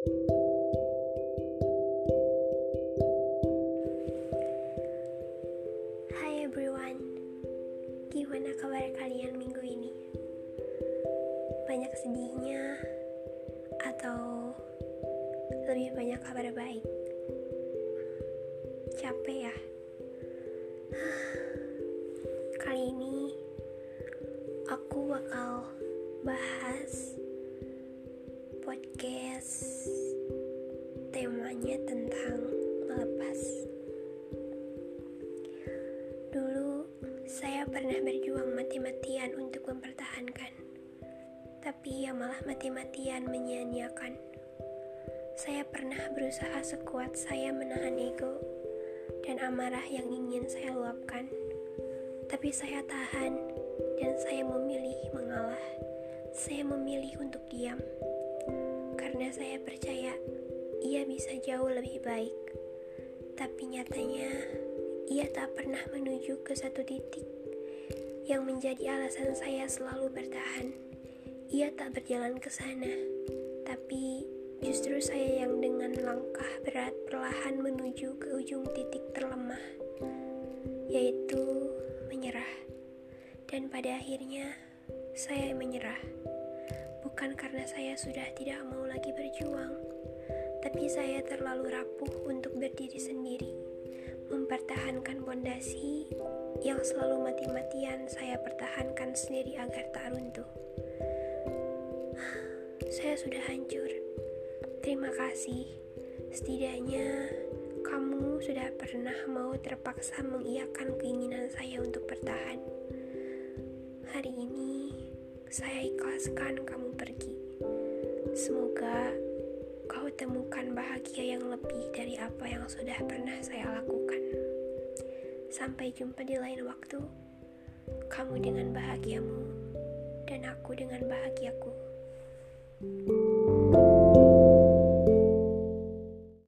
Hai everyone, gimana kabar kalian minggu ini? Banyak sedihnya atau lebih banyak kabar baik? Capek ya? Kali ini aku bakal bahas podcast temanya tentang melepas. Dulu saya pernah berjuang mati-matian untuk mempertahankan, tapi ia malah mati-matian menyia-nyiakan. Saya pernah berusaha sekuat saya menahan ego dan amarah yang ingin saya luapkan, tapi saya tahan dan saya memilih mengalah. Saya memilih untuk diam karena saya percaya ia bisa jauh lebih baik. Tapi nyatanya, ia tak pernah menuju ke satu titik yang menjadi alasan saya selalu bertahan. Ia tak berjalan ke sana, tapi justru saya yang dengan langkah berat perlahan menuju ke ujung titik terlemah, yaitu menyerah. Dan pada akhirnya, saya menyerah. Bukan karena saya sudah tidak mau lagi berjuang, tapi saya terlalu rapuh untuk berdiri sendiri, mempertahankan pondasi yang selalu mati-matian saya pertahankan sendiri agar tak runtuh. Saya sudah hancur. Terima kasih. Setidaknya kamu sudah pernah mau terpaksa mengiyakan keinginan saya untuk bertahan. Hari ini saya ikhlaskan kamu pergi. Semoga kau temukan bahagia yang lebih dari apa yang sudah pernah saya lakukan. Sampai jumpa di lain waktu. Kamu dengan bahagiamu dan aku dengan bahagiaku.